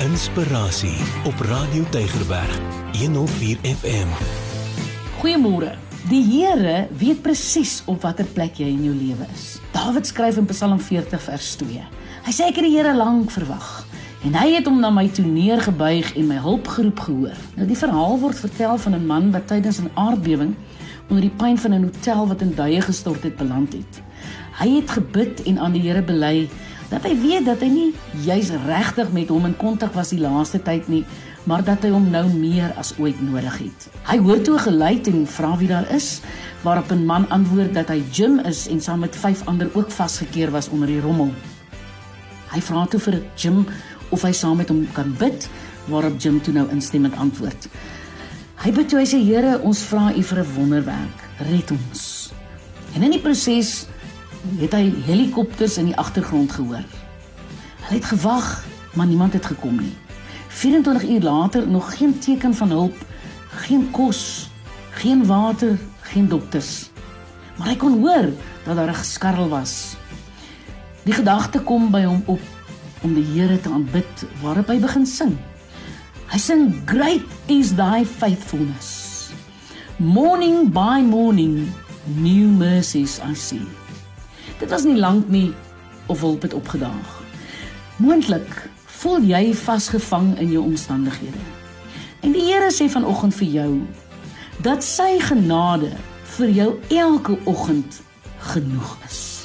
Inspirasie op Radio Tygerberg 104 FM. Goeiemôre. Die Here weet presies op watter plek jy in jou lewe is. Dawid skryf in Psalm 40 vers 2. Hy sê ek het die Here lank verwag en hy het hom na my toe neergebuig en my hulp geroep gehoor. Nou die verhaal word vertel van 'n man wat tydens 'n aardbewing onder die pyn van 'n hotel wat in duie gestort het beland het. Hy het gebid en aan die Here bely dat hy weet dat hy nie juis regtig met hom in kontak was die laaste tyd nie, maar dat hy hom nou meer as ooit nodig het. Hy hoor toe geluid en vra wie daar is, waarop 'n man antwoord dat hy Jim is en saam met vyf ander ook vasgekeer was onder die rommel. Hy vra toe vir Jim of hy saam met hom kan bid, waarop Jim toe nou instemmend antwoord. Hy bid toe hy sê Here, ons vra U vir 'n wonderwerk, red ons. En in die proses het hy helikopters in die agtergrond gehoor. Hulle het gewag, maar niemand het gekom nie. 24 uur later nog geen teken van hulp, geen kos, geen water, geen dokters. Maar hy kon hoor dat daar 'n geskarrel was. Die gedagte kom by hom op om die Here te aanbid, waarop hy begin sing. Hy sing great is thy faithfulness. Morning by morning new mercies I see. Dit was nie lank nie of hulp het opgedaag. Moontlik voel jy vasgevang in jou omstandighede. En die Here sê vanoggend vir jou dat sy genade vir jou elke oggend genoeg is.